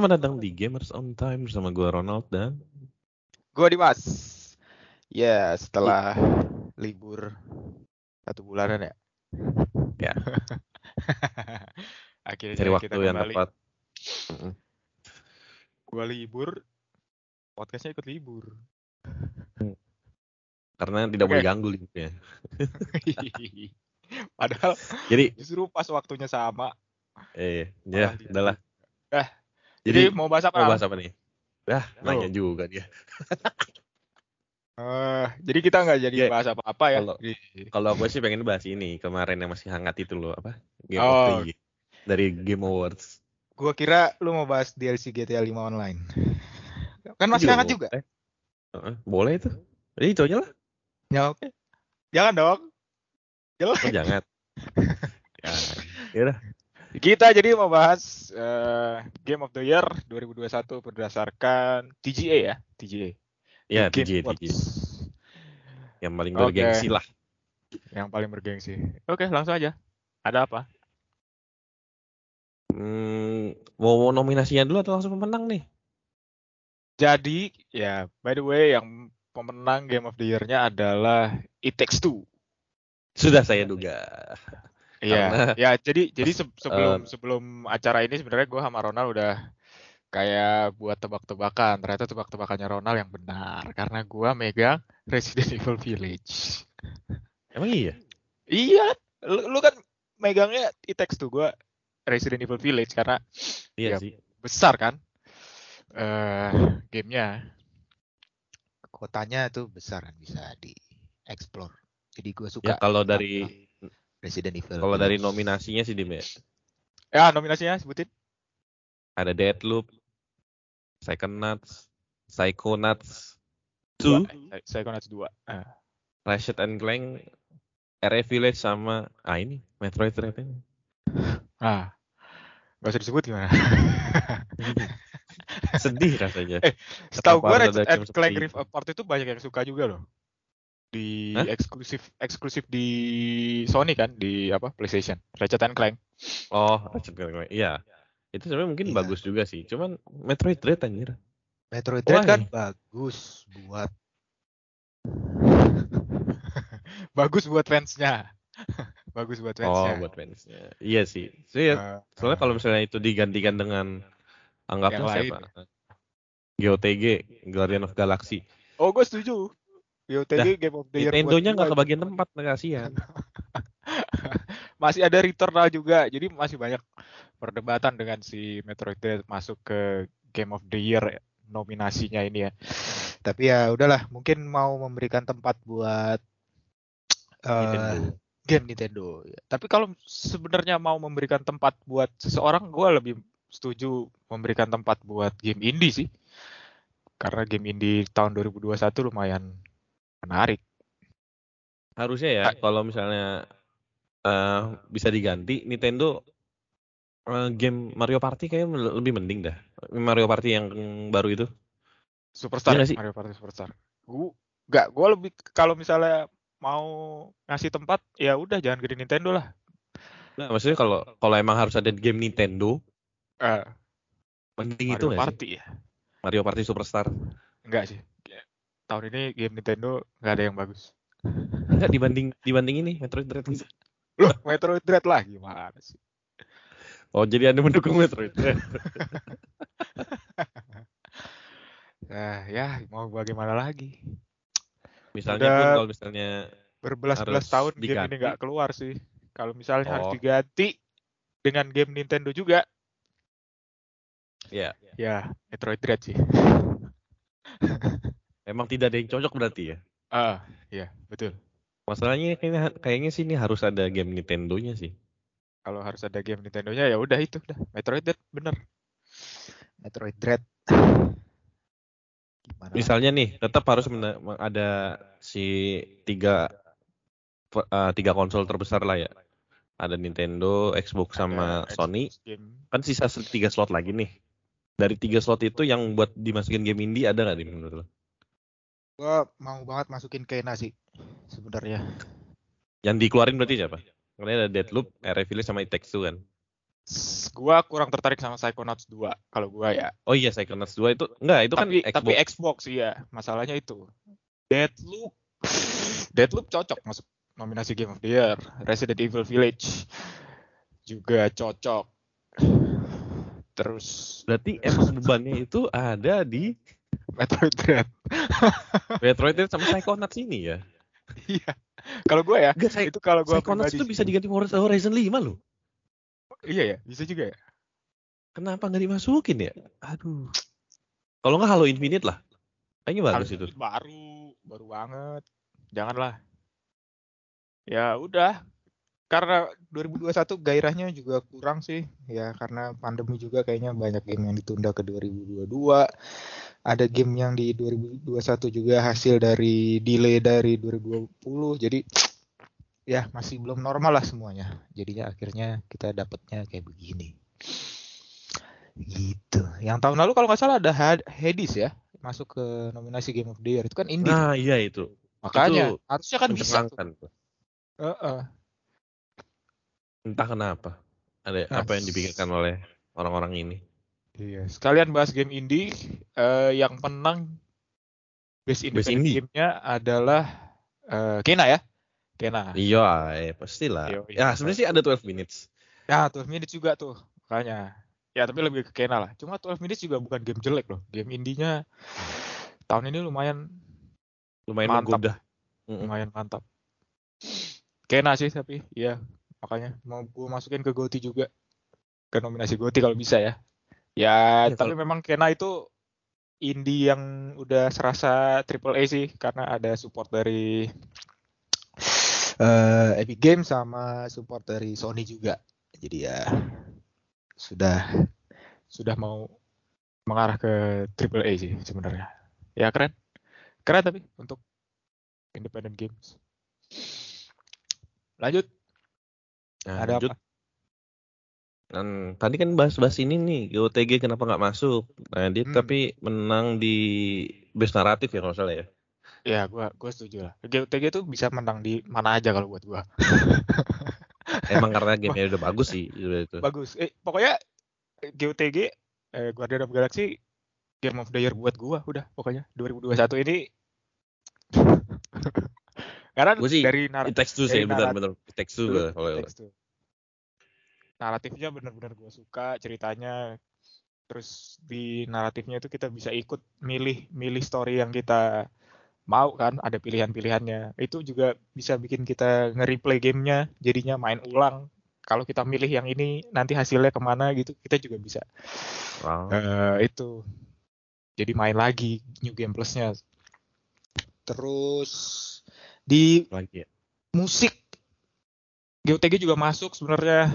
Selamat datang di Gamers on Time bersama gue Ronald dan Gue Dimas. Ya, setelah libur satu bulanan ya. Ya. Akhirnya cari waktu kita yang kembali. tepat. Gua libur, podcastnya ikut libur. Karena tidak boleh Oke. ganggu linknya. Padahal Jadi, justru pas waktunya sama. eh, ya, udahlah. Eh, Jadi, Jadi, mau bahas apa? mau bahas apa nih? Dah, Oh. nanya juga dia. Eh, jadi kita nggak jadi Ya, bahas apa-apa ya. kalau- gue sih pengen bahas ini kemarin yang masih hangat itu loh apa? Game Oh. of the Year dari Game Awards. Gua kira lu mau bahas DLC GTA 5 online. Kan masih hangat juga. boleh. Heeh, boleh itu. Jadi itu aja lah. Ya oke. Jangan dong. Oh, jangan. ya, ya udah. Kita jadi mau bahas eh, Game of the Year 2021 berdasarkan TGA ya, TGA. Ya, Awards. TJ. Yang paling bergengsi lah. Yang paling bergengsi. Oke, langsung aja. Ada apa? Hmm, mau, mau nominasinya dulu atau langsung pemenang nih? Jadi, ya, by the way, yang pemenang Game of the Year-nya adalah It Takes Two. Sudah saya duga. Iya, Karena- ya jadi jadi se- sebelum sebelum acara ini sebenarnya gue sama Ronald udah kayak buat tebak-tebakan. Ternyata tebak-tebakannya Ronald yang benar karena gua megang Resident Evil Village. Emang iya? Iya, lu, lu kan megangnya It Takes Two gua Resident Evil Village karena Iya Ya, sih. besar kan eh gamenya. Kotanya tuh besar kan bisa di explore. Jadi gue suka Ya kalau dari Resident Evil. kalau dari nominasinya sih Dim ya. Ya, nominasinya sebutin. Ada Deadloop, Psychonauts, Psychonauts Dua. 2, Eh, Psychonauts 2. Ah. Ratchet and Clank, RE Village sama ah ini Metroid Dread ini. Ah, nggak usah disebut gimana? Sedih rasanya. Eh, Setahu gue Ratchet and Clank Rift Apart itu banyak yang suka juga loh. Di Hah? eksklusif eksklusif di Sony kan di apa PlayStation. Ratchet and Clank. Oh, Ratchet and Clank. Iya. Itu sebenarnya mungkin Iya. bagus juga sih. Cuman Metroid Dread anjir. Metroid? Dread kan bagus buat Bagus buat fansnya. Bagus buat Oh, fansnya. buat fansnya. Iya sih. So, ya, Eh, soalnya eh, kalau misalnya itu digantikan dengan anggaplah lain siapa? GOTG, Guardian of Galaxy. Oh, gue setuju. YOTG Game of the Year Nintendo-nya nggak kebagian tempat, kasihan. masih ada Returnal juga. Jadi masih banyak perdebatan dengan si Metroid Dread masuk ke Game of the Year nominasinya ini ya. tapi ya udahlah mungkin mau memberikan tempat buat eh, Nintendo. game Nintendo ya. Tapi kalau sebenarnya mau memberikan tempat buat seseorang, gue lebih setuju memberikan tempat buat game indie sih. Karena game indie tahun 2021 lumayan menarik. Harusnya ya, kalau misalnya eh, bisa diganti, Nintendo eh, game Mario Party kayaknya lebih mending dah. Mario Party yang baru itu. Superstar, nggak sih? Mario Party Superstar. Gue nggak, gue lebih kalau misalnya mau ngasih tempat, ya udah jangan gede Nintendo lah. Nah, maksudnya kalau kalau emang harus ada game Nintendo, Eh, mending itu Mario sih? Party ya? Mario Party Superstar. Enggak sih. Tahun ini game Nintendo nggak ada yang bagus. Enggak dibanding dibanding ini Metroid Dread. Loh, Metroid Dread lah gimana sih? Oh, jadi Anda mendukung Metroid Dread. Nah, ya mau bagaimana lagi? Misalnya Udah- pun kalau misalnya berbelas-belas harus tahun game ini diganti. nggak keluar sih. Kalau misalnya harus Oh. diganti dengan game Nintendo juga, ya ya Metroid Dread sih. emang tidak ada yang cocok berarti ya. Ah, iya betul. Masalahnya kayaknya kayaknya sih ini harus ada game Nintendo-nya sih. Kalau harus ada game Nintendo-nya ya udah itu dah. Metroid Dread bener. Metroid Dread gimana Misalnya nih, tetap harus ada si tiga eh, tiga konsol terbesar lah ya. Ada Nintendo, Xbox sama Ada Sony. Xbox game. Kan sisa tiga slot lagi nih. Dari tiga slot itu yang buat dimasukin game indie ada nggak nih menurut lo? Gua mau banget masukin Kena sih sebenarnya Yang dikeluarin berarti siapa? Karena ada Deadloop, RE Village sama It Takes Two kan. Gua kurang tertarik sama Psychonauts 2 kalau gua ya. Oh iya, Psychonauts 2 itu enggak, itu tapi kan tapi Xbox. Xbox iya, masalahnya itu. Deadloop. Deadloop cocok masuk nominasi Game of the Year. Resident Evil Village juga cocok. Terus Berarti emang bebannya itu ada di Metroid Dread. Metroid Dread sama Psychonauts ini ya. Iya. Kalau gue ya, Psy- itu kalau gue Psychonauts itu bisa diganti Horizon 5 loh. Iya ya, bisa juga ya. Kenapa nggak dimasukin ya? Aduh. Kalau nggak Halo Infinite lah. Kayaknya bagus Harus itu. Baru, baru banget. Janganlah. Ya udah. Karena 2021 gairahnya juga kurang sih. Ya karena pandemi juga kayaknya banyak game yang ditunda ke 2022. Ada game yang di 2021 juga hasil dari delay dari 2020. Jadi ya masih belum normal lah semuanya. Jadinya akhirnya kita dapatnya kayak begini. Gitu. Yang tahun lalu kalau nggak salah ada Had- Hades ya masuk ke nominasi Game of the Year itu kan indie. Nah, iya itu. Makanya itu harusnya kan bisa. tuh. Tuh. Heeh. Entah kenapa. Ada Nah, apa yang dipikirkan oleh orang-orang ini. Iya. Sekalian bahas game indie eh, yang menang best independent indie. game-nya adalah eh, Kena ya. Kena. Iya, eh, pastilah. Iya, iya. Ya, sebenarnya sih ada 12 minutes. Ya, 12 minutes juga tuh. Makanya. Ya, tapi lebih ke Kena lah. Cuma 12 minutes juga bukan game jelek loh. Game indinya tahun ini lumayan Lumayan Mantap. menggoda. Lumayan mantap. Kena sih tapi ya makanya mau gue masukin ke GOTY juga ke nominasi GOTY kalau bisa ya. Ya, Ya, tapi memang Kena itu indie yang udah serasa triple A sih karena ada support dari eh Epic Games sama support dari Sony juga. Jadi ya sudah sudah mau mengarah ke triple A sih sebenarnya. Ya keren. Keren tapi untuk independent games. Lanjut, Nah, ada lanjut. apa? Dan tadi kan bahas-bahas ini nih, GOTG kenapa nggak masuk? Nah, dia Hmm. tapi menang di best naratif ya kalau salah ya. Ya, gua gua setuju lah. GOTG tuh bisa menang di mana aja kalau buat gua. Emang karena gamenya udah bagus sih itu. itu. Bagus. Eh, pokoknya GOTG eh, Guardian of Galaxy Game of the Year buat gua udah pokoknya 2021 ini karena Gua sih, dari nar It takes two sih, benar-benar. It takes two kalau. Naratifnya benar-benar gue suka ceritanya. Terus di naratifnya itu kita bisa ikut milih milih story yang kita mau kan, ada pilihan-pilihannya. Itu juga bisa bikin kita nge-replay gamenya, jadinya main ulang. Kalau kita milih yang ini, nanti hasilnya ke mana gitu, kita juga bisa Wow. eh itu. Jadi main lagi New Game Plus-nya. Terus di lagi ya. musik GOTG juga masuk sebenarnya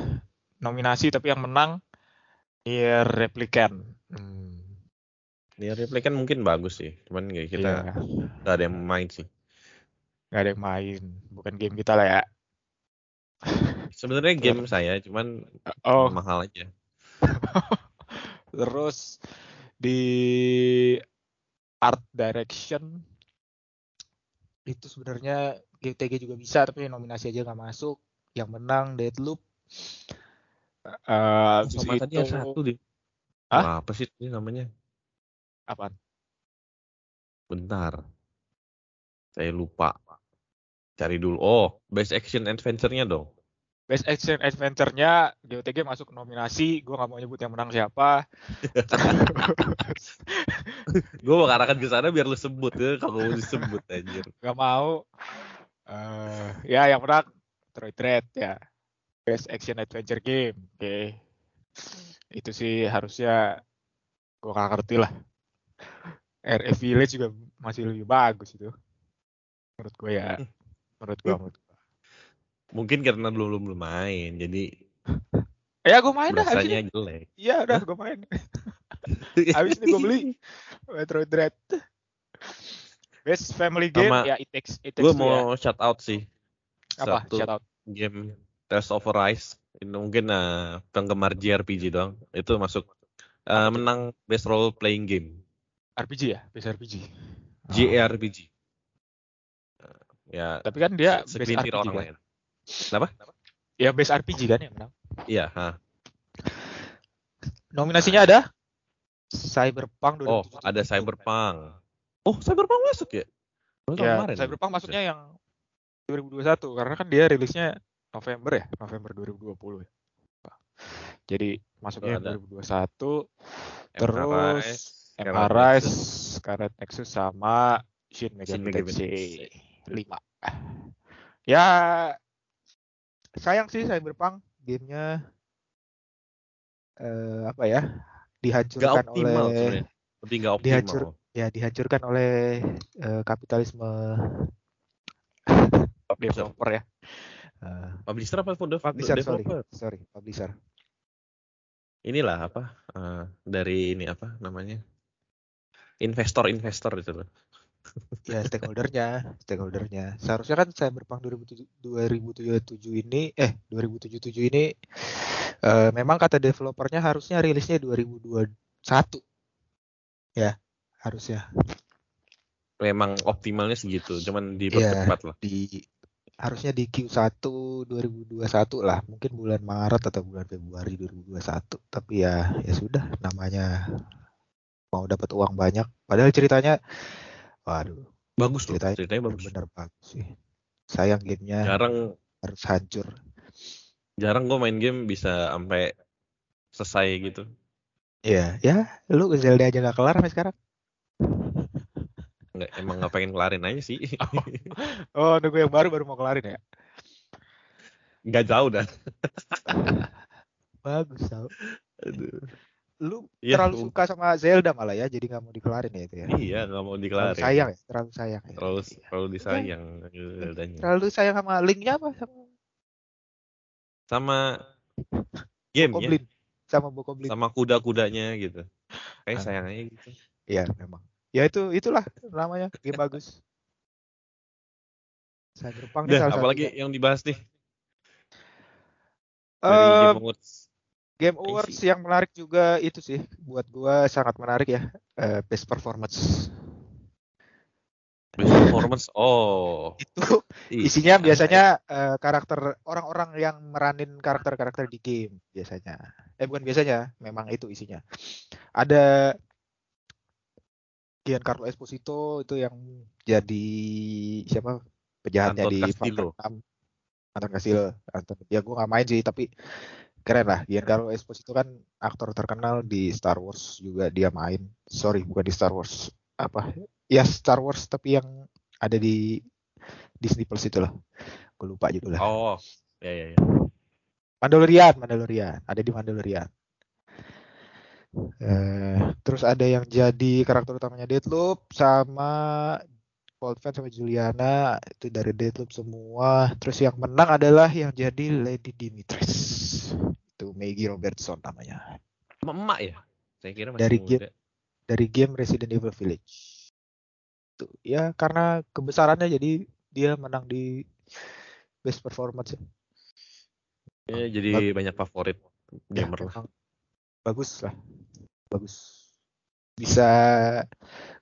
nominasi tapi yang menang Nier Replicant. Hmm, Dia replay kan mungkin bagus sih, cuman ya kita iya, nggak ada yang main sih. nggak ada yang main, bukan game kita lah ya. Sebenarnya game saya, cuman Oh, mahal aja. terus di art direction itu sebenarnya GTG juga bisa tapi nominasi aja nggak masuk. Yang menang Deadloop. Eh, habis Sama tadi satu deh. Hah? Apa sih ini namanya? apaan? Bentar. Saya lupa. Cari dulu. Oh, best action adventure-nya dong. Best Action Adventure-nya GOTG masuk nominasi, gue nggak mau nyebut yang menang siapa. Gue mau arahkan ke sana biar lu sebut ya kalau mau disebut anjir. Gak mau. eh ya yang menang Metroid Dread ya. Best Action Adventure Game. Oke. Itu sih harusnya gue gak ngerti lah. RF Village juga masih lebih bagus itu. Menurut gue ya. Menurut gue. Menurut gua. Mungkin karena belum belum main, jadi Ya gue main dah. Rasanya jelek. Iya udah gue main. Abis ini gue beli Metroid Dread. Best Family Game Sama- ya It Takes, It Takes Gue mau ya. shout out sih. Apa? Satu Shout out. game Tales of Arise. Ini mungkin eh, penggemar JRPG doang. Itu masuk tuh? menang best role playing game. RPG ya, best RPG. Oh. JRPG. Eh, ya Tapi kan dia best segelintir RPG orang kan. lain. Kenapa? Ya best RPG kan yang menang. Iya, ha. Nominasinya ada Cyberpunk 2077. Oh, ada Cyberpunk. Oh, Cyberpunk masuk ya? Baru Ya, kemarin. Cyberpunk maksudnya yang 2021 karena kan dia rilisnya November ya, November 2020 ya. Jadi masuknya ada. 2021 MRI, terus MRI, Nexus. Scarlet Nexus sama Shin Megami Tensei 5. Ya sayang sih Cyberpunk gamenya eh, apa ya Gak dihancurkan optimal oleh sebenarnya. Lebih gak optimal. Dihancur- ya dihancurkan oleh eh, kapitalisme developer ya. Eh, Publisher apa dev- publisher sorry, developer? sorry publisher. Inilah apa? eh, dari ini apa namanya? Investor-investor itu loh. Ya stakeholdernya, stakeholdernya. Seharusnya kan Cyberpunk 2007 2077 ini, eh 2077 ini eh, memang kata developernya harusnya rilisnya 2021. Ya, harusnya Memang optimalnya segitu, cuman dipercepat lah. di harusnya di Q1 2021 lah, mungkin bulan Maret atau bulan Februari 2021. Tapi ya ya sudah namanya mau dapat uang banyak. Padahal ceritanya waduh, Bagus loh, ceritanya, ceritanya bagus. benar bagus sih. Sayang gamenya Jarang harus hancur. jarang gue main game bisa sampai selesai gitu. Iya, ya, lu Zelda aja nggak kelar sampai sekarang. Nggak, emang nggak pengen kelarin aja sih. Oh, nunggu yang baru baru mau kelarin ya. Nggak jauh dah. Bagus tau. Aduh. Lu Iya, terlalu suka sama Zelda malah ya, jadi nggak mau dikelarin ya itu ya. Iya, nggak mau Terlalu dikelarin. sayang ya, terlalu sayang ya. Terlalu Iya. terlalu disayang Zeldanya. Terlalu sayang sama linknya apa sama Sama game ya? Sama Bokoblin. sama kuda-kudanya gitu. Kayak sayang aja gitu. Iya, memang. Ya itu itulah namanya game bagus. Cyberpunk ini Udah, apalagi yang dibahas nih dari Game Awards. Game Awards yang menarik juga itu sih buat gua sangat menarik ya. Eh, best performance. Best performance. Oh, Itu isinya biasanya eh, karakter orang-orang yang meranin karakter-karakter di game biasanya. Eh bukan biasanya, memang itu isinya. Ada Giancarlo Esposito itu yang jadi siapa penjahatnya Anton di Castillo. Far Cry 6. Anton Castillo. Anton, ya gue nggak main sih tapi keren lah. Giancarlo Esposito kan aktor terkenal di Star Wars juga dia main. Sorry bukan di Star Wars apa? Ya Star Wars tapi yang ada di Disney Plus itu lah. Gue lupa judulnya. Oh, ya ya ya. Mandalorian, Mandalorian. Ada di Mandalorian. Eh, terus ada yang jadi karakter utamanya Deathloop sama Cold Fan sama Juliana itu dari Deathloop semua. Terus yang menang adalah yang jadi Lady Dimitrescu. Itu Maggie Robertson namanya. Emak ya? Saya kira masih Dari muda. game. Dari game Resident Evil Village. Tuh, ya karena kebesarannya jadi dia menang di best performance. Ya, jadi banyak favorit Ya, gamer lah. memang bagus lah bagus. Bisa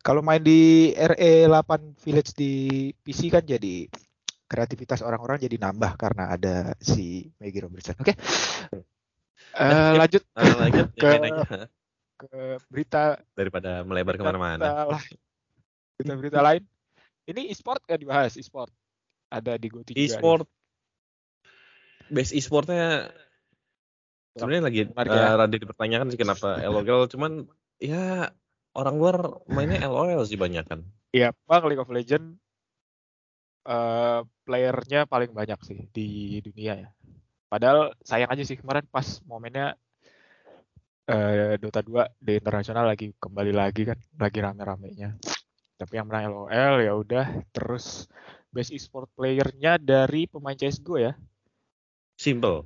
kalau main di RE8 Village di PC kan jadi kreativitas orang-orang jadi nambah karena ada si Maggie Robertson. Oke. Eh, lanjut. Nah, lanjut. Ke- yang lain aja. ke berita daripada melebar ke mana-mana. berita lain. Berita-berita lain. Ini e-sport gak dibahas? E-sport. Ada di juga nih. E-sport, base e-sportnya sebenarnya lagi ya. rada dipertanyakan sih kenapa LOL, cuman ya orang luar mainnya LOL sih banyak kan. Iya, Bang League of Legends eh playernya paling banyak sih di dunia ya. Padahal sayang aja sih kemarin pas momennya eh Dota 2 di internasional lagi kembali lagi kan, lagi rame-ramenya. Tapi yang menang LOL ya udah terus best e-sport playernya dari pemain CS:GO ya. Simple.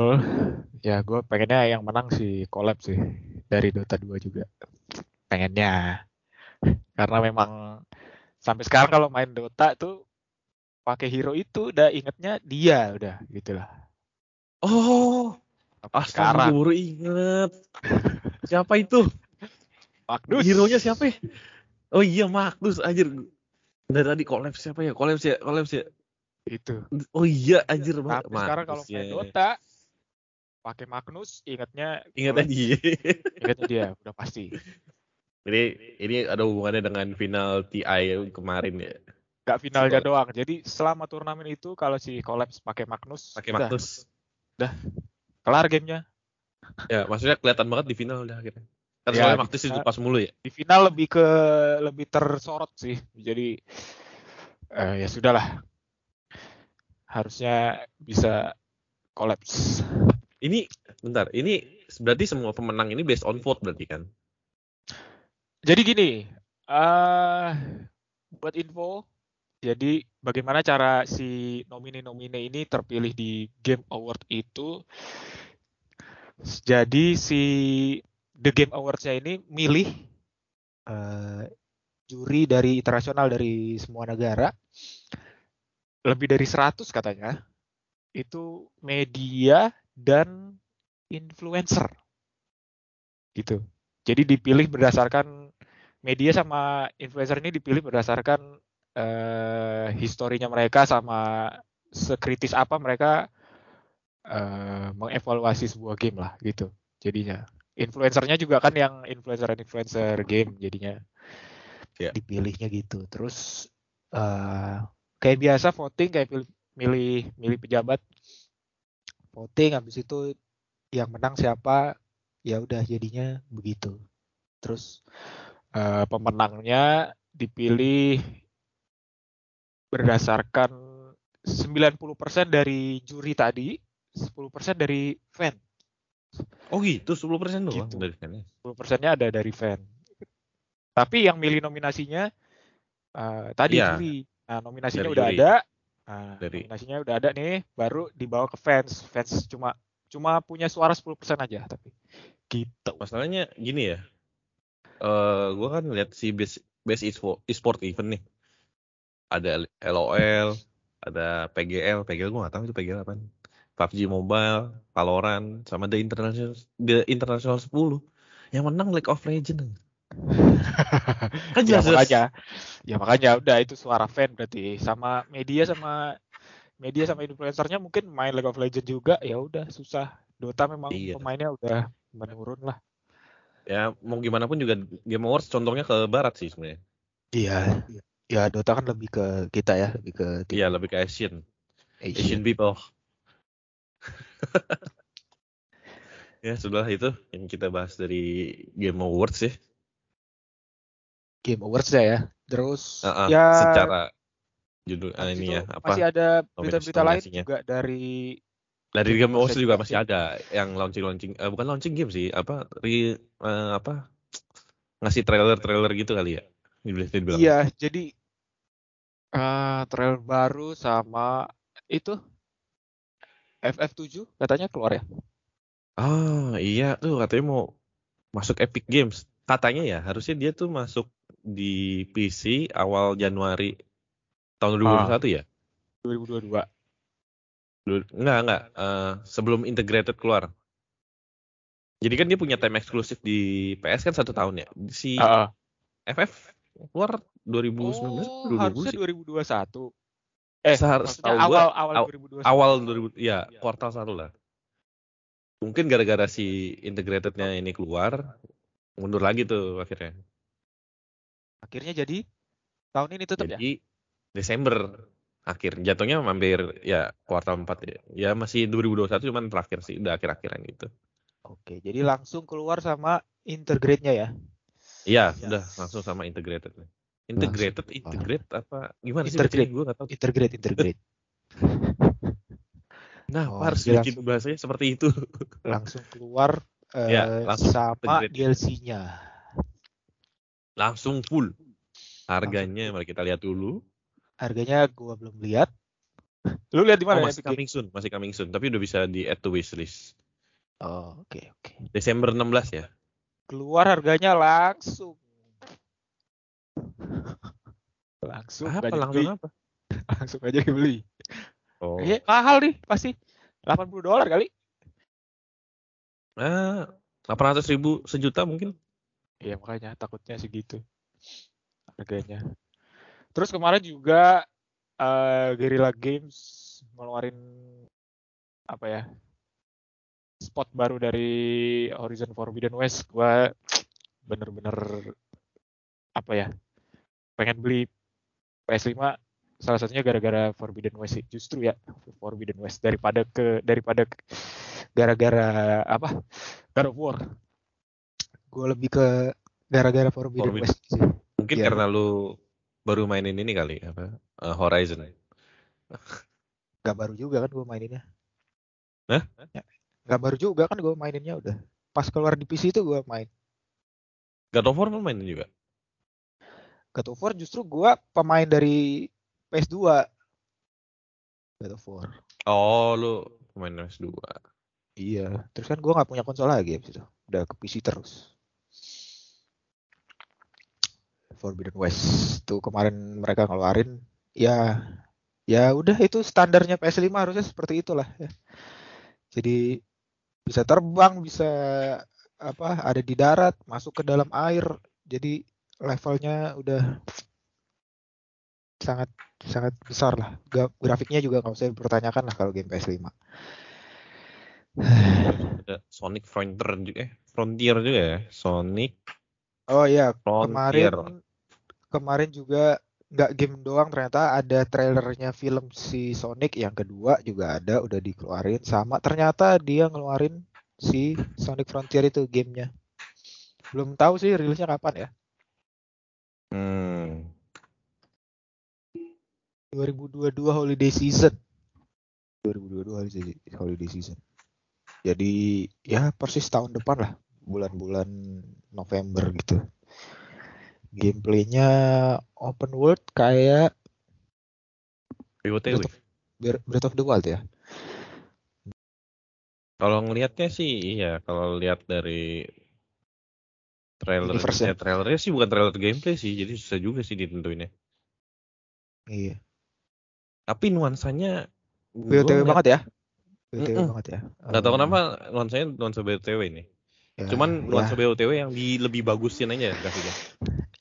Oh, ya gue pengennya yang menang si collab sih dari Dota 2 juga. Pengennya. Karena memang sampai sekarang kalau main Dota tuh pakai hero itu udah ingetnya dia udah gitu lah. Oh, Sampai astaga sekarang baru inget. Siapa itu? Magnus. Hero-nya siapa ya? Oh iya Magnus anjir. Dari tadi collapse siapa ya? Collapse ya, collapse ya. Itu. Oh iya anjir Tapi sekarang kalau main ya. Dota pakai Magnus, ingatnya Ingat Collapse, aja. ingatnya dia udah pasti. Jadi ini ada hubungannya dengan final TI kemarin ya. Gak finalnya doang. Jadi selama turnamen itu kalau si Collapse pakai Magnus, Pakai udah, Magnus. kelar gamenya. Ya, maksudnya kelihatan banget di final udah akhirnya. Kan Ya, soalnya di Magnus itu pas mulu ya. Di final lebih ke lebih tersorot sih. Jadi eh, ya sudahlah. Harusnya bisa Collapse. Ini bentar, ini berarti semua pemenang ini based on vote berarti kan? Jadi gini, eh buat info, jadi bagaimana cara si nomine-nomine ini terpilih di Game Award itu? Jadi si The Game Awards-nya ini milih eh, juri dari internasional dari semua negara, lebih dari 100 katanya, itu media dan influencer, gitu. Jadi dipilih berdasarkan media sama influencer ini dipilih berdasarkan eh, historinya mereka sama sekritis apa mereka eh, mengevaluasi sebuah game lah gitu. Jadinya influencernya juga kan yang influencer-influencer game jadinya Ya. dipilihnya gitu. Terus eh, kayak biasa voting kayak pilih, milih milih pejabat voting habis itu yang menang siapa ya udah jadinya begitu. Terus eh, pemenangnya dipilih berdasarkan 90% dari juri tadi, 10% dari fan. Oh gitu, 10% doang Gitu. dari fan 10%-nya ada dari fan. Tapi yang milih nominasinya eh, tadi Iya. juri. Nah, nominasinya Dari udah juri. ada. Nah, Dari- nominasinya udah ada nih, baru dibawa ke fans. Fans cuma cuma punya suara 10% aja tapi gitu. Masalahnya gini ya. Eh gua kan lihat si base base e-sport, event nih. Ada LOL, ada PGL, PGL gua nggak tahu itu PGL apa. PUBG Mobile, Valorant, sama The International The International 10. Yang menang League of Legends. Kan ya jelas makanya ya makanya udah itu suara fan berarti sama media sama media sama influencernya mungkin main League of Legends juga ya udah susah Dota memang Iya. pemainnya udah menurun lah ya mau gimana pun juga Game Awards condongnya ke barat sih sebenarnya. Iya. Ya Dota kan lebih ke kita ya, lebih ke tim Iya, lebih ke Asian. Asian. Asian people. ya, sudah itu yang kita bahas dari Game Awards ya. Game Awards ya. Terus Ah, ah, Ya, secara judul Habis ini ya apa? masih ada berita-berita lain juga dari dari Game Awards juga masih sih. ada yang launching launching eh, bukan launching game sih apa re, eh, apa ngasih trailer trailer gitu kali ya iya jadi eh trailer baru sama itu FF7 katanya keluar ya. Ah iya tuh katanya mau masuk Epic Games katanya ya harusnya dia tuh masuk di PC awal Januari tahun Ah. 2021 ya 2022 Dulu- Enggak, enggak. Eh, sebelum integrated keluar. Jadi kan dia punya time eksklusif di PS kan satu tahun ya. Si Ah, ah. FF keluar 2019 Oh, 2020 harusnya sih. 2021. Eh, Sehar- setahu gua, awal awal aw- 2021. Awal 2000 ya, kuartal satu lah. Mungkin gara-gara si integratednya ini keluar, mundur lagi tuh akhirnya. Akhirnya jadi tahun ini tetap ya. Jadi Desember akhir jatuhnya hampir ya kuartal 4 ya. Ya masih 2021 cuman terakhir sih, udah akhir-akhiran gitu. Oke, jadi langsung keluar sama integrate-nya ya. Iya, Ya. udah langsung sama integrated. Integrated, Langsung. integrate apa gimana sih Integrate. bacanya? Gue gak tahu. Integrate, integrate. Nah, Oh, harus bikin bahasanya seperti itu. Langsung keluar Ya, langsung sama. DLC-nya. Langsung full. Harganya mari kita lihat dulu. Harganya gua belum lihat. Lu lihat di Oh, mana masih Game? coming soon, masih coming soon, tapi udah bisa di add to wishlist. Oh, oke, oke. Desember 16 ya. Keluar harganya langsung. Langsung Apa langsung dibeli. apa? langsung aja dibeli. Oh. Iya, mahal nih pasti. 80 dolar kali. Ah, 800 ribu sejuta mungkin. Iya makanya takutnya segitu harganya. Terus kemarin juga eh Guerrilla Games ngeluarin apa ya spot baru dari Horizon Forbidden West, gua bener-bener apa ya pengen beli PS5 salah satunya gara-gara Forbidden West sih justru ya Forbidden West daripada ke daripada gara-gara apa God of War Gue lebih ke gara-gara Forbidden Forbidden. West sih. Mungkin Iya. karena lu baru mainin ini kali apa? eh, Horizon. Gak baru juga kan gue maininnya. Hah? Ya, Gak baru juga kan gue maininnya udah. Pas keluar di PC itu gue main. God of War lu mainin juga. God of War justru gue pemain dari PS2. God of War. Oh, lu pemain PS2. Iya. Terus kan gue nggak punya konsol lagi abis itu. Udah ke PC terus. Forbidden West tuh kemarin mereka ngeluarin ya ya udah itu standarnya PS5 harusnya seperti itulah ya. Jadi bisa terbang, bisa apa ada di darat, masuk ke dalam air. Jadi levelnya udah sangat sangat besar lah. Grafiknya juga nggak usah dipertanyakan lah kalau game PS5. Ada Sonic Frontier juga, eh, Frontier juga ya. Sonic Oh iya, Frontier. kemarin kemarin juga nggak game doang ternyata ada trailernya film si Sonic yang kedua juga ada udah dikeluarin sama ternyata dia ngeluarin si Sonic Frontier itu gamenya belum tahu sih rilisnya kapan ya Hmm. 2022 holiday season. 2022 holiday, holiday season. Jadi ya persis tahun depan lah bulan-bulan November gitu. Gameplaynya open world kayak BOTW. Breath of, Breath of the Wild ya? Kalau ngelihatnya sih iya, kalau lihat dari trailer ya, trailernya sih bukan trailer gameplay sih, jadi susah juga sih ditentuinnya. iya Tapi nuansanya ngeliat- banget ya BOTW Mm-mm. banget ya Nggak tahu Oh, kenapa nuansanya nuansa BOTW ini. ya, Cuman ya. nuansa BOTW yang di, lebih bagusin aja grafiknya.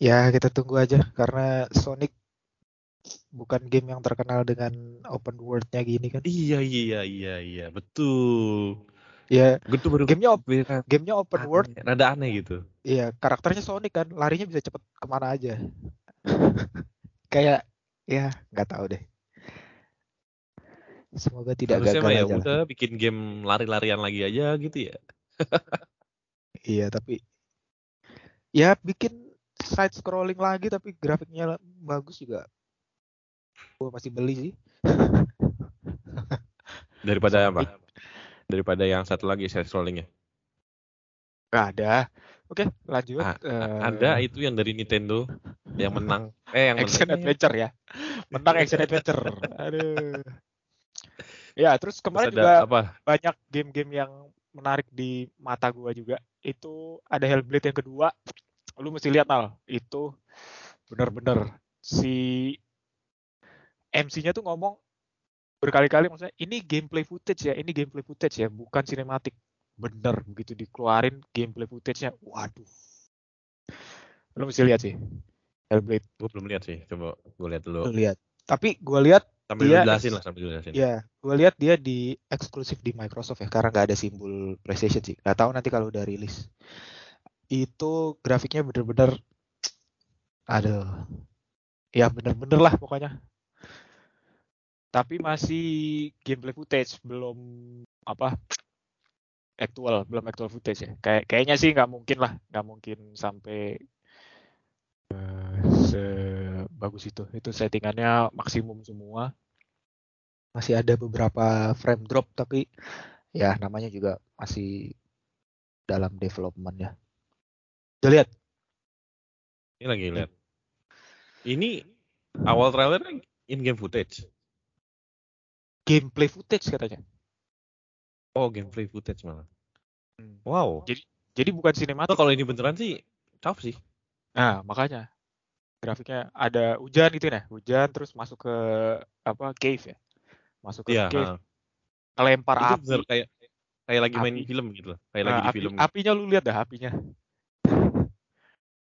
Ya, kita tunggu aja karena Sonic bukan game yang terkenal dengan open world-nya gini kan. Iya iya iya iya betul. Ya, Gue tuh baru gamenya op- Beda- gamenya open aneh, world, rada aneh gitu. iya karakternya Sonic kan, larinya bisa cepet ke mana aja. Kayak, ya nggak tahu deh. Semoga tidak Harusnya gagal ya aja lah. udah bikin game lari-larian lagi aja gitu ya. Iya, tapi ya bikin side scrolling lagi tapi grafiknya bagus juga. Gue masih beli sih. Daripada Sonic. apa? Daripada yang satu lagi side scrollingnya. Gak ada. Oke, lanjut. Ah, Eh, Ada itu yang dari Nintendo yang menang. Eh yang Action menang. Adventure ya. Menang Action Adventure. Aduh. Ya, terus Terus kemarin ada juga apa? banyak game-game yang menarik di mata gua juga. Itu ada Hellblade yang kedua. Lu mesti lihat Nal. Itu bener-bener si MC-nya tuh ngomong berkali-kali maksudnya ini gameplay footage ya, ini gameplay footage ya, bukan sinematik. Bener begitu dikeluarin gameplay footage-nya. Waduh. Lu mesti lihat sih. Hellblade Gue belum lihat sih. Coba gue lihat dulu. lu lihat. Tapi gua lihat Sambil Dia- jelasin lah, sambil jelasin. Ya, gue lihat dia di eksklusif di Microsoft ya, karena nggak ada simbol PlayStation sih. Nggak tahu nanti kalau udah rilis. Itu grafiknya bener-bener, aduh, ya bener-bener lah pokoknya. Tapi masih gameplay footage, belum apa actual, belum actual footage ya. Kayak kayaknya sih nggak mungkin lah, nggak mungkin sampai eh, sebagus itu. Itu settingannya maksimum semua masih ada beberapa frame drop tapi ya namanya juga masih dalam development ya. Udah lihat? Ini lagi lihat. Ini awal trailer in game footage. Gameplay footage katanya. Oh, gameplay footage malah. Hmm. Wow. Jadi bukan Atau sinematik. kalau ini beneran sih, tough sih. Nah, makanya grafiknya ada hujan gitu ya. Hujan terus masuk ke apa cave ya. Masuk ke Iya. cave, ha. ngelempar Itu api. bener kayak kayak lagi main Api. film gitu loh. Kayak Nah, lagi di api- film. apinya lu lihat dah apinya.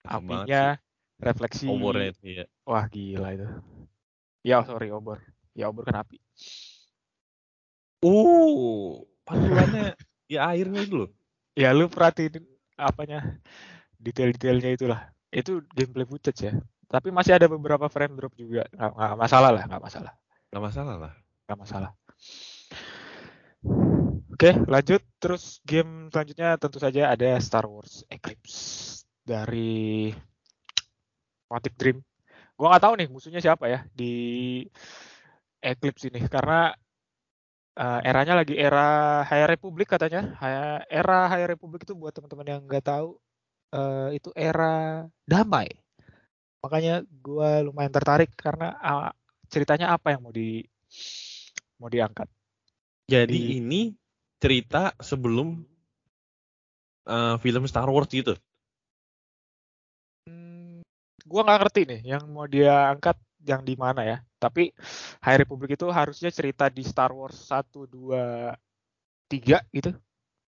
Apinya refleksi. Obornya itu ya. Wah, gila itu. Ya, sorry obor. Ya obor kan api. Uh, pantulannya Ya airnya itu loh. Ya lu perhatiin apanya detail-detailnya itulah. Itu gameplay footage ya. Tapi masih ada beberapa frame drop juga. Nggak, nggak masalah lah, nggak masalah. Gak masalah lah. Nggak masalah. Oke, lanjut. Terus game selanjutnya tentu saja ada Star Wars Eclipse dari Quantic Dream. Gua nggak tahu nih musuhnya siapa ya di Eclipse ini karena eh, eranya lagi era High Republic katanya. Era High Republic itu buat teman-teman yang nggak tahu eh, itu era damai. Makanya gua lumayan tertarik karena ah, ceritanya apa yang mau di mau diangkat. Jadi Di- ini cerita sebelum eh, film Star Wars gitu. Hmm, gua nggak ngerti nih yang mau dia angkat yang di mana ya. Tapi High Republic itu harusnya cerita di Star Wars 1, 2, 3 gitu.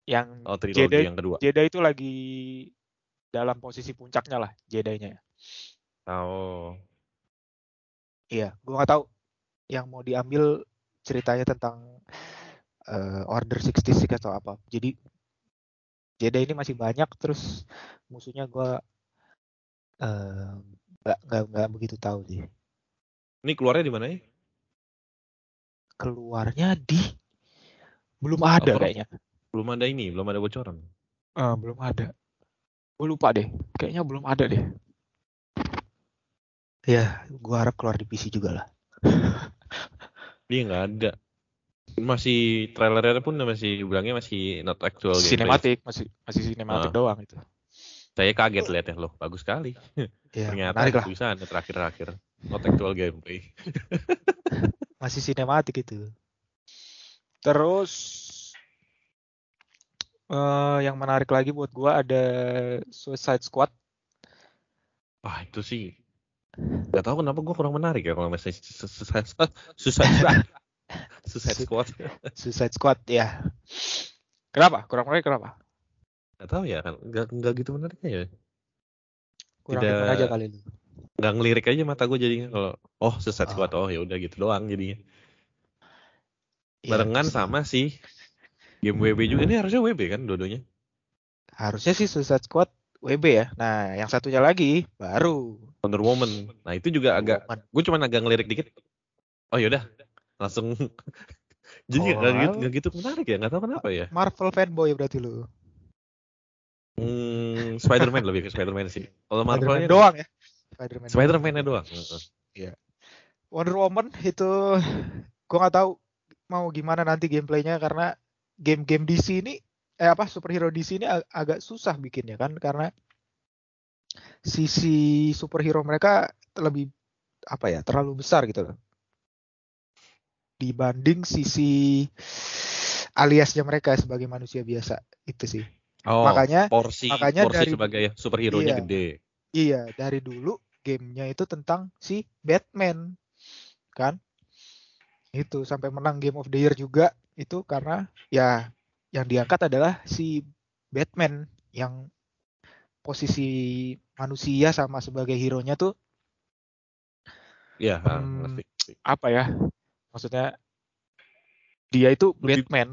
Yang Oh, Jedi, yang kedua. Jedi itu lagi dalam posisi puncaknya lah Jedi-nya. Oh. Iya, gua nggak tahu yang mau diambil ceritanya tentang eh, Order 66 atau apa. Jadi Jedi ini masih banyak terus musuhnya gua eh, nggak nggak nggak begitu tahu sih. Ini keluarnya di mana ya? Keluarnya di belum ada Apa? kayaknya. Belum ada ini, belum ada bocoran. Eh, belum ada. Gue lupa deh. Kayaknya belum ada deh. Ya, gua harap keluar di PC juga lah. Dia nggak ada. Masih trailernya pun masih bilangnya masih not actual gameplay. Sinematik masih masih sinematik Ah. doang itu. Saya kaget lihat ya loh, bagus sekali. Ya, Ternyata menarik lah. tulisan terakhir-terakhir not actual gameplay. Masih sinematik itu. Terus eh yang menarik lagi buat gua ada Suicide Squad. Wah itu sih nggak tahu kenapa gue kurang menarik ya kalau misalnya susah susah susah squad Suicide Squad ya. Kenapa? Kurang menarik kenapa? nggak tahu ya kan nggak nggak gitu menariknya ya Kurang Tidak- aja kali lu. nggak ngelirik aja mata gue jadinya kalau oh susah Ah. squad oh ya udah gitu doang jadinya Iya, barengan sama sih game WB juga ini harusnya WB kan dua-duanya Harusnya sih Suicide Squad WB ya. Nah, yang satunya lagi baru Wonder Woman nah itu juga agak gue cuman agak ngelirik dikit oh yaudah langsung jadi Oh. gitu, nggak gitu menarik ya nggak tahu kenapa ya Marvel fanboy berarti lu. hmm, Spider-Man lebih ke Spider-Man sih kalau Spider-Man Marvelnya doang ya. Spider-Man. Spider-Man-nya doang Heeh. Wonder Woman itu gua nggak tahu mau gimana nanti gameplaynya karena game-game DC ini eh apa superhero DC ini ag- agak susah bikinnya kan karena sisi superhero mereka lebih apa ya terlalu besar gitu loh dibanding sisi aliasnya mereka sebagai manusia biasa itu sih Oh, makanya porsi makanya porsi dari- sebagai superhero-nya Iya. gede. Iya, dari dulu gamenya itu tentang si Batman, kan? Itu sampai menang Game of the Year juga itu karena ya yang diangkat adalah si Batman yang posisi manusia sama sebagai hero-nya tuh Iya, ah, Hmm, ngerti. Apa ya? Maksudnya dia itu Lebih- Batman.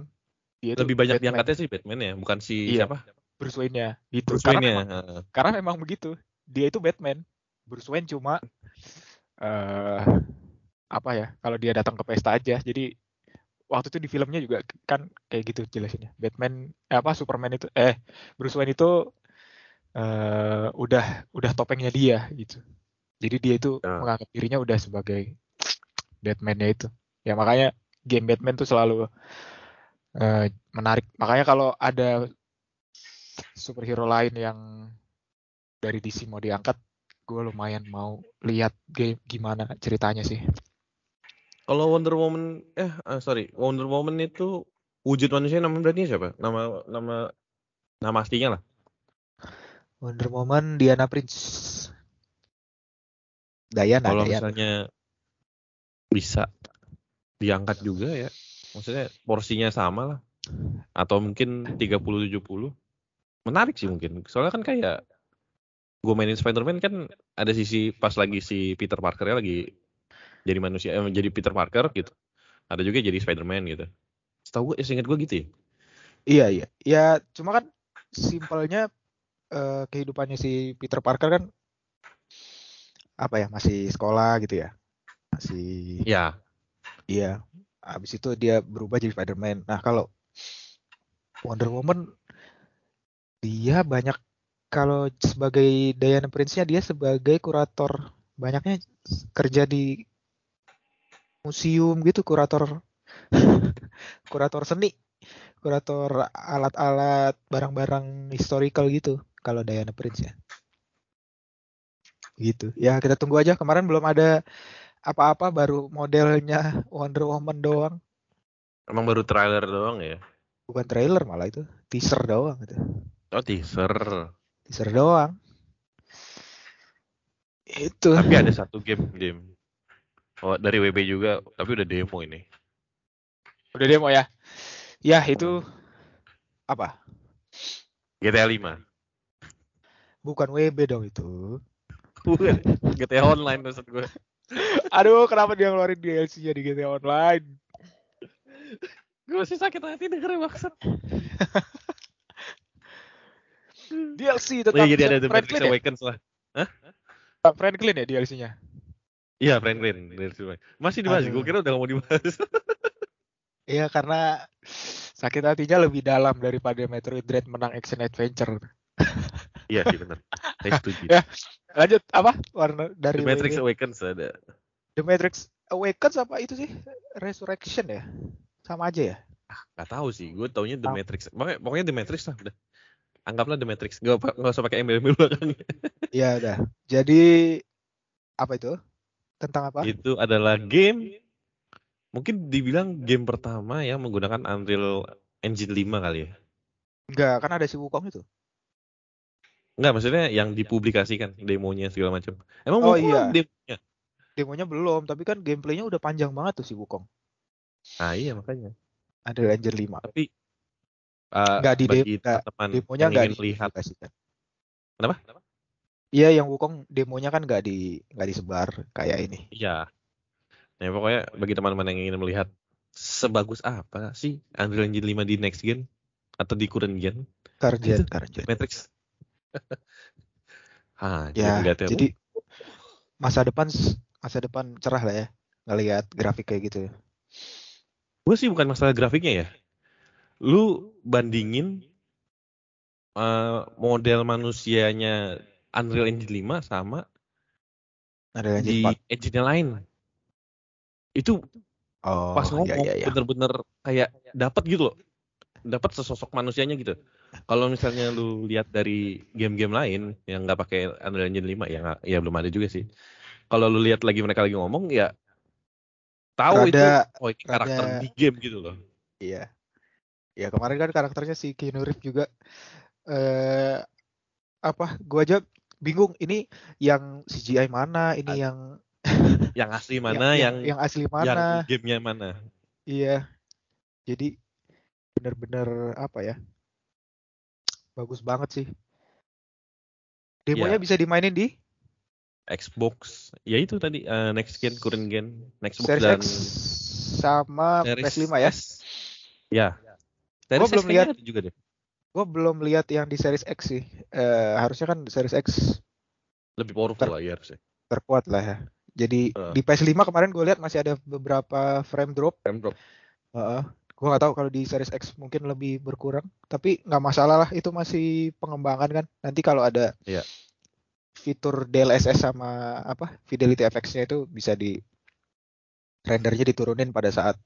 Dia itu Lebih banyak Batman. diangkatnya sih Batman ya, bukan si Iya. siapa? Bruce Wayne-nya. Itu Bruce karena memang, heeh. karena memang begitu. Dia itu Batman. Bruce Wayne cuma eh apa ya? Kalau dia datang ke pesta aja. Jadi waktu itu di filmnya juga kan kayak gitu jelasinnya. Batman eh, apa Superman itu eh Bruce Wayne itu eh udah udah topengnya dia gitu. Jadi dia itu Ya. menganggap dirinya udah sebagai Batman-nya itu. Ya makanya game Batman tuh selalu eh, menarik. Makanya kalau ada superhero lain yang dari DC mau diangkat, gue lumayan mau lihat game gimana ceritanya sih. Kalau Wonder Woman eh ah, sorry, Wonder Woman itu wujud manusia nama berarti siapa? Nama nama nama aslinya lah. Wonder Woman Diana Prince. Diana, Kalau misalnya bisa diangkat juga ya. Maksudnya porsinya sama lah. Atau mungkin 30 70. Menarik sih mungkin. Soalnya kan kayak gue mainin Spider-Man kan ada sisi pas lagi si Peter Parker lagi jadi manusia eh, jadi Peter Parker gitu. Ada juga jadi Spider-Man gitu. Setahu gue, seingat gue gitu ya. Iya iya. Ya cuma kan simpelnya eh, kehidupannya si Peter Parker kan apa ya masih sekolah gitu ya. Masih Ya, iya. Habis itu dia berubah jadi Spider-Man. Nah, kalau Wonder Woman dia banyak kalau sebagai Diana Prince-nya dia sebagai kurator banyaknya kerja di museum gitu kurator. Kurator seni. Kurator alat-alat barang-barang historical gitu kalau Diana Prince ya. Gitu. Ya kita tunggu aja. Kemarin belum ada apa-apa baru modelnya Wonder Woman doang. Emang baru trailer doang ya. bukan trailer malah itu teaser doang gitu Oh teaser. teaser doang. Itu. Tapi ada satu game game. Oh dari WB juga, tapi udah demo ini. Udah demo ya. Ya itu apa GTA 5. bukan WB dong itu Bukan. GTA Online maksud gue. Aduh, kenapa dia ngeluarin DLC-nya di GTA Online? Gue masih sakit hati dengerin maksud. DLC Oh tentang iya, jadi ada The Matrix Franklin ya? Awakens lah. Tentang Franklin ya DLC-nya? Iya, Franklin. Masih dibahas, gue kira udah gak mau dibahas. Iya karena sakit hatinya lebih dalam daripada Metroid Dread menang action adventure. Iya sih benar. Saya setuju. Ya. Lanjut apa? Warna dari The Matrix. Awakens ada. The Matrix Awakens apa itu sih? Resurrection ya? Sama aja ya? Gak tahu sih, gue taunya The Tahu. Matrix. Pokoknya, pokoknya The Matrix lah udah. Anggaplah The Matrix. Gak, gak usah pakai embel-embel belakangnya. Iya udah. Jadi apa itu? Tentang apa? Itu adalah game mungkin dibilang game pertama yang menggunakan Unreal Engine 5 kali ya. Enggak, kan ada si Wukong itu. Enggak, maksudnya yang dipublikasikan demonya segala macam. Emang Oh, Wukong iya. demonya? Demonya belum, tapi kan gameplaynya udah panjang banget tuh si Wukong. Nah, iya makanya. Ada Ranger 5. Tapi uh, Nggak di bagi teman Demonya yang enggak ingin melihat dipublikasikan. Kenapa? Iya, yang Wukong demonya kan nggak di nggak disebar kayak ini. Iya. Nah, pokoknya bagi teman-teman yang ingin melihat sebagus apa sih Unreal Engine 5 di next gen atau di current gen Karjen, Itu. Karjen. Matrix. ah, Ya, ngeliatnya, jadi masa depan masa depan cerah lah ya ngelihat grafik kayak gitu. gue sih bukan masalah grafiknya ya. Lu bandingin eh, model manusianya Unreal Engine 5 sama Ada lanjut di Pak. engine yang lain. Itu Oh, pas ngomong iya, iya, iya. bener-bener kayak dapat gitu loh. Dapat sesosok manusianya gitu. Kalau misalnya lu lihat dari game-game lain yang nggak pakai Unreal Engine 5 ya nggak- ya belum ada juga sih. Kalau lu lihat lagi mereka lagi ngomong ya tahu itu oh ini karakter rada- di game gitu loh. Iya. Ya kemarin kan karakternya si Keanu Reeves juga eh apa? Gua aja bingung ini yang CGI mana, ini Ad- yang Yang asli mana, yang yang, asli yang mana. gamenya mana. Iya. Jadi bener-bener apa ya? Bagus banget sih. Demonya Ya. bisa dimainin di Xbox, ya itu tadi eh, next gen, current gen, Xbox Series dan X sama Series PS5 ya. S. Ya. Series belum lihat. juga deh. Gue belum lihat yang di Series X sih. Eh, harusnya kan Series X Lebih powerful lah ya harusnya. terkuat lah ya. Jadi Eh. di PS5 kemarin gue lihat masih ada beberapa frame drop. Frame drop. Heeh. Gue nggak tahu kalau di Series X mungkin lebih berkurang. Tapi nggak masalah lah. Itu masih pengembangan kan. Nanti kalau ada Iya. fitur DLSS sama apa Fidelity FX-nya itu bisa di rendernya diturunin pada saat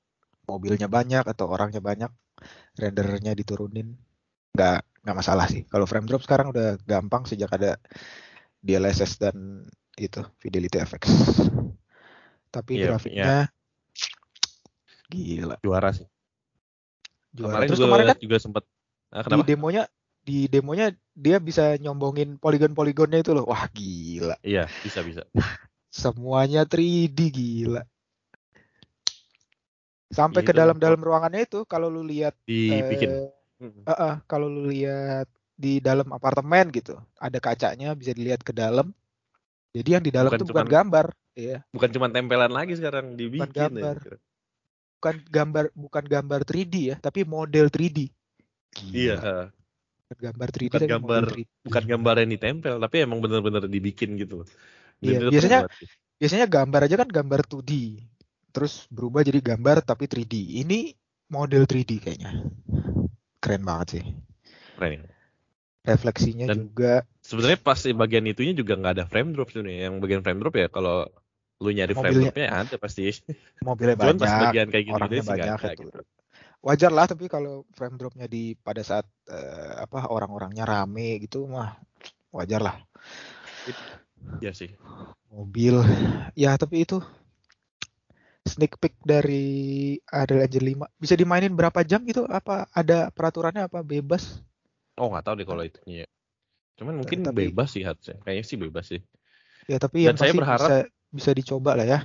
mobilnya banyak atau orangnya banyak. Rendernya diturunin. Nggak nggak masalah sih. Kalau frame drop sekarang udah gampang sejak ada DLSS dan itu Fidelity FX. Tapi Iya, grafiknya gila Juara sih. juara. Kemarin Terus juga, kemarin kan juga sempat ah, di demonya di demonya dia bisa nyombongin poligon-poligonnya itu loh. Wah gila. Iya, bisa bisa. Semuanya 3D gila. Sampai Iya, ke dalam-dalam ruangannya itu kalau lu lihat Dibikin. eh, Mm. eh, eh, kalau lu lihat di dalam apartemen gitu, ada kacanya bisa dilihat ke dalam. Jadi yang di dalam Bukan tuh bukan cuman- gambar, iya, Bukan cuma tempelan lagi sekarang dibikin. gambar. ya. bukan gambar bukan gambar 3D ya, tapi model 3D. Iya, Gila. Bukan gambar 3D Bukan gambar, model 3D. bukan gambar yang ditempel, tapi emang bener-bener dibikin gitu Iya, itu biasanya sih. biasanya gambar aja kan gambar 2D. Terus berubah jadi gambar tapi 3D. Ini model 3D kayaknya. Keren banget sih. Keren ya. Refleksinya Dan- juga Sebenarnya pas bagian itunya juga nggak ada frame drop sebenarnya. Yang bagian frame drop ya kalau lu nyari frame Mobilnya- dropnya ada pasti. mobilnya Cuman pas banyak, bagian kayak gitu orangnya nggak banyak ada itu. gitu. Wajar lah tapi kalau frame dropnya di pada saat eh, apa orang-orangnya rame gitu mah wajar lah. Iya sih. Mobil ya tapi itu sneak peek dari Adel Angel 5 bisa dimainin berapa jam gitu apa ada peraturannya apa bebas Oh nggak tahu deh kalau itunya. ya. Cuman mungkin Tapi- bebas sih harusnya. Kayaknya sih bebas sih. ya tapi Dan yang saya berharap- bisa bisa dicoba lah ya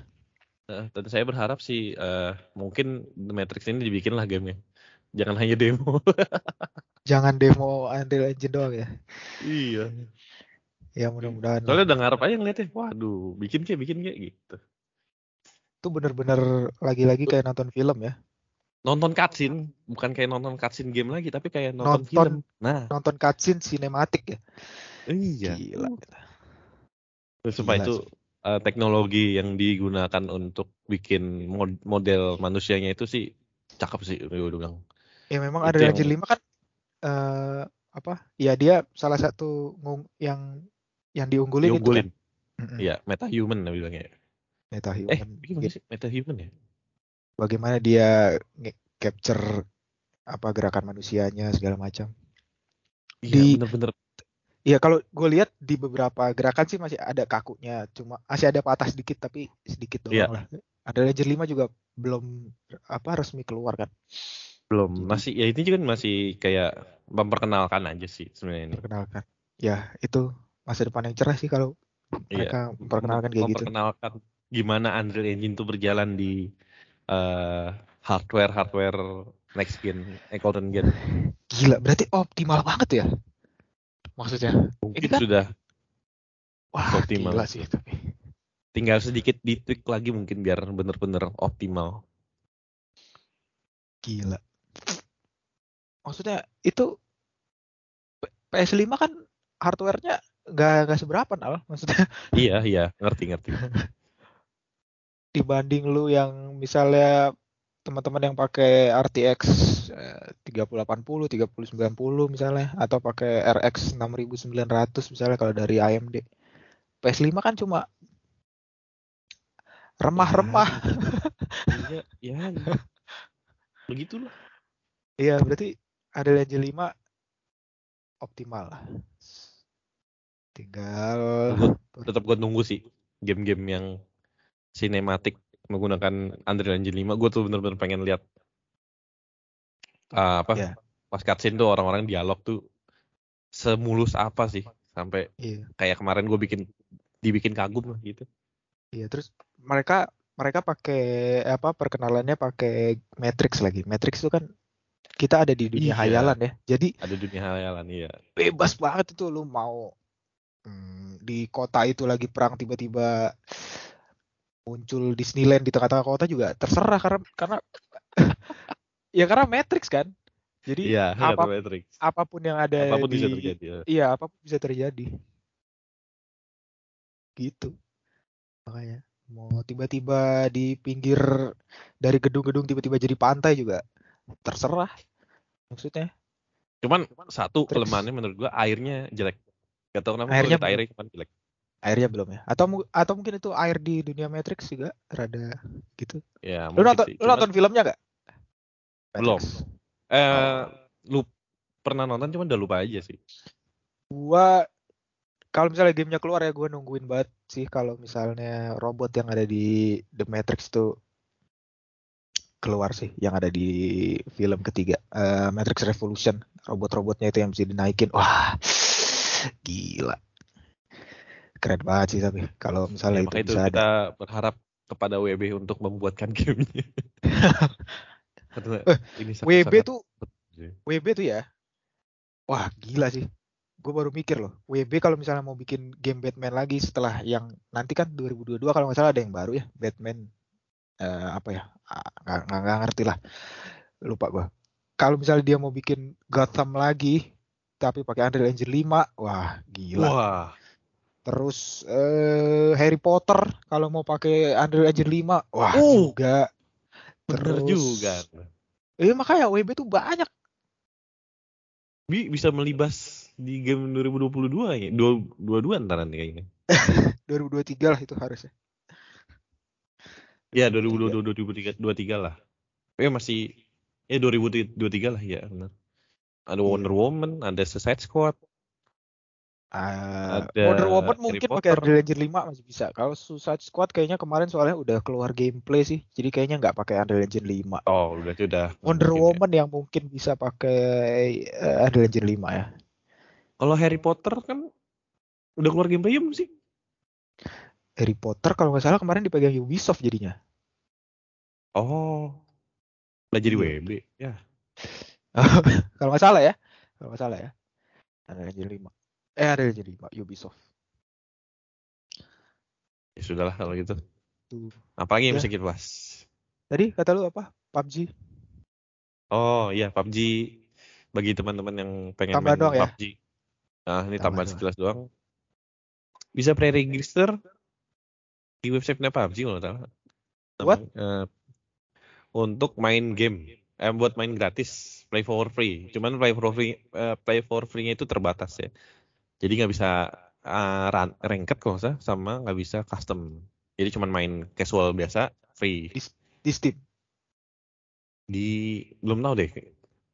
Dan saya berharap sih eh, mungkin The Matrix ini dibikin lah gamenya. Jangan hanya demo. jangan demo Unreal Engine doang ya iya. ya mudah-mudahan Soalnya udah ngarep aja ngeliatnya. Waduh, bikin kayak bikin kayak gitu. Itu bener-bener lagi-lagi kayak nonton film ya Nonton cutscene, bukan kayak nonton cutscene game lagi, tapi kayak nonton, Nonton- film. Nah, nonton cutscene sinematik ya iya. gila Supaya Gila itu eh, teknologi yang digunakan untuk bikin mod- model manusianya itu sih cakep sih gue bilang. ya memang Unreal yang- 5 kan eh apa ya dia salah satu yang yang diunggulin, itu kan Diunggulin. Mm-mm. Iya, meta human bilangnya. Meta Eh, human gimana sih meta human ya? bagaimana dia capture apa gerakan manusianya segala macam Iya, Di- bener-bener. Iya kalau gue lihat di beberapa gerakan sih masih ada kakunya, cuma masih ada patah sedikit tapi sedikit doang Iya. lah. Ada Ledger 5 juga belum apa resmi keluar kan, Belum, Jadi- masih ya ini kan masih kayak memperkenalkan aja sih sebenarnya ini. perkenalkan. Ya itu masa depan yang cerah sih kalau Iya. mereka memperkenalkan kayak gitu. memperkenalkan gimana Unreal Engine itu berjalan di eh, hardware hardware next gen, eh, golden gen. Gila, berarti optimal banget ya. Maksudnya, Mungkin Ini kan- sudah wah Optimal. gila sih tapi. tinggal sedikit ditweak lagi mungkin biar bener-bener optimal. Gila. Maksudnya itu P- PS5 kan hardware-nya nggak nggak seberapa nal. Maksudnya iya, iya, ngerti ngerti. dibanding lu yang misalnya teman-teman yang pakai RTX eh, 3080, 3090 misalnya atau pakai RX 6900 misalnya kalau dari AMD. PS5 kan cuma remah-remah. iya, iya. Begitulah. Iya, berarti ada Legend 5 optimal lah. Tinggal tetap gue nunggu sih game-game yang sinematik menggunakan Unreal Engine 5. Gue tuh bener-bener pengen lihat ah, apa Ya. pas cutscene tuh orang-orang dialog tuh semulus apa sih sampai iya, kayak kemarin gue bikin dibikin kagum lah gitu. iya terus mereka mereka pakai apa perkenalannya pakai Matrix lagi. Matrix itu kan kita ada di dunia Iya. hayalan ya. Jadi Ada dunia hayalan iya. bebas banget itu lu mau hmm, di kota itu lagi perang tiba-tiba muncul Disneyland di tengah-tengah kota juga terserah karena karena ya karena Matrix kan. Jadi Iya, apa- Matrix. apa pun yang ada Apa pun di bisa terjadi. ya. iya apa pun bisa terjadi gitu makanya mau tiba-tiba di pinggir dari gedung-gedung tiba-tiba jadi pantai juga terserah maksudnya Cuman satu Terus. kelemahannya menurut gua airnya jelek. Gak tau kenapa Airnya airnya airnya cuman jelek. Airnya belum ya? Atau atau mungkin itu air di dunia Matrix juga? Rada gitu. Ya, lu nonton sih. lu nonton filmnya gak Belum. Eh, lu pernah nonton cuman udah lupa aja sih. gua kalau misalnya gamenya keluar ya gua nungguin banget sih kalau misalnya robot yang ada di The Matrix itu keluar sih yang ada di film ketiga. Eh, Matrix Revolution. Robot-robotnya itu yang bisa dinaikin. Wah gila keren banget sih tapi kalau misalnya Ya, itu itu bisa ada kita berharap kepada WB untuk membuatkan gamenya. Karena ini sangat- WB sangat- tuh. WB tuh ya wah gila sih gue baru mikir loh WB kalau misalnya mau bikin game Batman lagi setelah yang nanti kan 2022 kalau nggak salah ada yang baru ya Batman eh, apa ya nggak ngerti lah lupa gue kalau misalnya dia mau bikin Gotham lagi tapi pakai Unreal Engine 5, wah gila. Wah, Terus eh, Harry Potter kalau mau pakai Unreal Engine 5, wah Oh, juga. bener Terus juga. Eh makanya WB tuh banyak. Bi bisa melibas di game 2022 ya. Dua dua dua ntar nanti kayaknya. 2023 lah itu harusnya. Ya 2022 2023 23 lah. Eh masih ya 2023 lah ya benar. Ada Iya. Wonder Woman, ada Suicide Squad, Ah, Ada Wonder Woman mungkin pakai. Unreal Engine 5 masih bisa. Kalau Suicide Squad kayaknya kemarin soalnya udah keluar gameplay sih. Jadi kayaknya nggak pakai Unreal Engine 5. Oh, berarti udah Wonder ya. Woman yang mungkin bisa pakai eh, Unreal Engine 5 ya. Kalau Harry Potter kan udah keluar gameplay belum sih? Harry Potter kalau nggak salah kemarin dipegang Ubisoft jadinya. Oh. Lah jadi Iya. WB. Ya. kalau nggak salah ya. Kalau nggak salah ya. Unreal Engine 5. Eh Unreal Engine 5 Ubisoft. Ya sudahlah kalau gitu. Tuh. Apalagi yang Ya. bisa kita bahas? Tadi kata lu apa? PUBG. Oh iya PUBG bagi teman-teman yang pengen Tambahan main doang ya? PUBG. Nah ini Tambahan sekilas doang. Bisa pre-register di websitenya PUBG kalau salah. What? Eh, untuk main game, eh buat main gratis, play for free. Cuman play for free, eh, play for free-nya itu terbatas ya. Jadi nggak bisa uh, ran- ranked kalau nggak sama nggak bisa custom. Jadi cuman main casual biasa, free. Di Steam. Di belum tahu deh.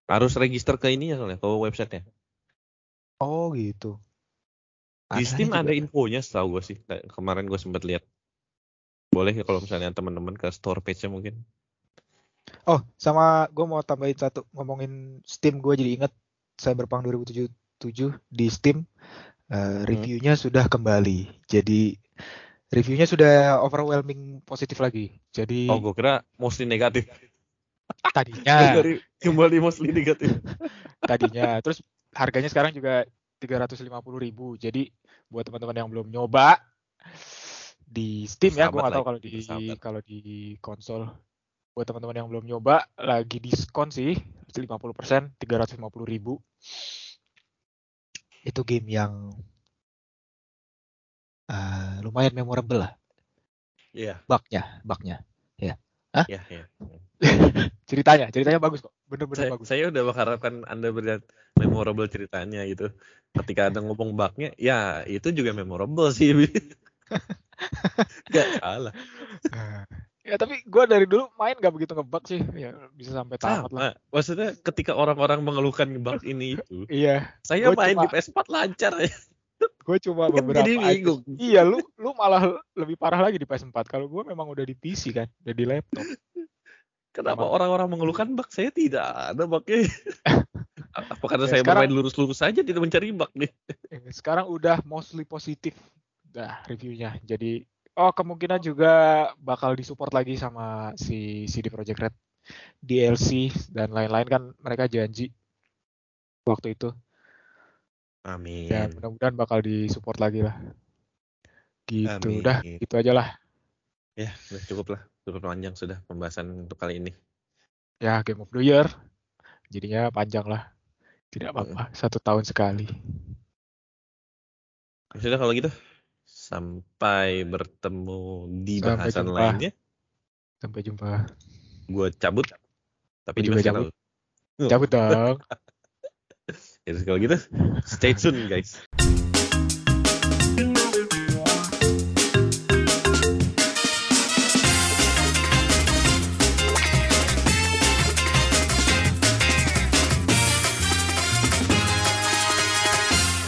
Harus register ke ini ya soalnya, ke websitenya. Oh gitu. Di Aneh Steam juga. ada infonya setahu gue sih. Kemarin gue sempat lihat. Boleh ya kalau misalnya teman-teman ke store page-nya mungkin. Oh, sama gue mau tambahin satu ngomongin Steam gue jadi inget Cyberpunk 2077 di Steam eh, reviewnya sudah kembali. Jadi reviewnya sudah overwhelming positif lagi. Jadi Oh, gue kira mostly negatif. tadinya Dari kembali mostly negatif. tadinya terus harganya sekarang juga 350.000. Jadi buat teman-teman yang belum nyoba di Steam ya, gue nggak tahu kalau di kalau di konsol. Buat teman-teman yang belum nyoba lagi diskon sih 50% 350.000. Itu game yang eh, lumayan memorable lah Iya, bugnya, bugnya. iya, iya. Ceritanya, ceritanya bagus kok. Bener-bener Saya, bagus. saya udah mengharapkan Anda melihat memorable ceritanya gitu. Ketika Anda ngomong bugnya, ya itu juga memorable sih. Gak salah. Ya tapi gue dari dulu main gak begitu ngebug sih. Ya bisa sampai tamat lah. Sama. Maksudnya ketika orang-orang mengeluhkan bug ini itu, Iya, saya Gua main cuma- di PS4 lancar ya. gue cuma Kan beberapa jadi aja. bingung. Iya, lu lu malah lebih parah lagi di PS4. Kalau gue memang udah di PC kan, udah di laptop. Kenapa orang-orang mengeluhkan bug? Saya tidak ada bugnya. Apa karena Ya, saya sekarang- bermain lurus-lurus saja tidak mencari bug nih? Eh, Sekarang udah mostly positif dah reviewnya. Jadi oh kemungkinan juga bakal disupport lagi sama si CD Projekt Red DLC dan lain-lain kan mereka janji waktu itu. Amin. Ya mudah-mudahan bakal disupport lagi lah. Gitu Amin. udah, gitu aja lah. Ya, udah cukup lah. Cukup panjang sudah pembahasan untuk kali ini. Ya Game of the Year. Jadinya panjang lah. Tidak apa-apa, satu tahun sekali. Ya Sudah kalau gitu. Sampai bertemu di Sampai bahasan jumpa. lainnya. Sampai jumpa. Gue cabut. Tapi Gua juga cabut. lalu. Cabut dong. Ya, kalau gitu, stay tune guys.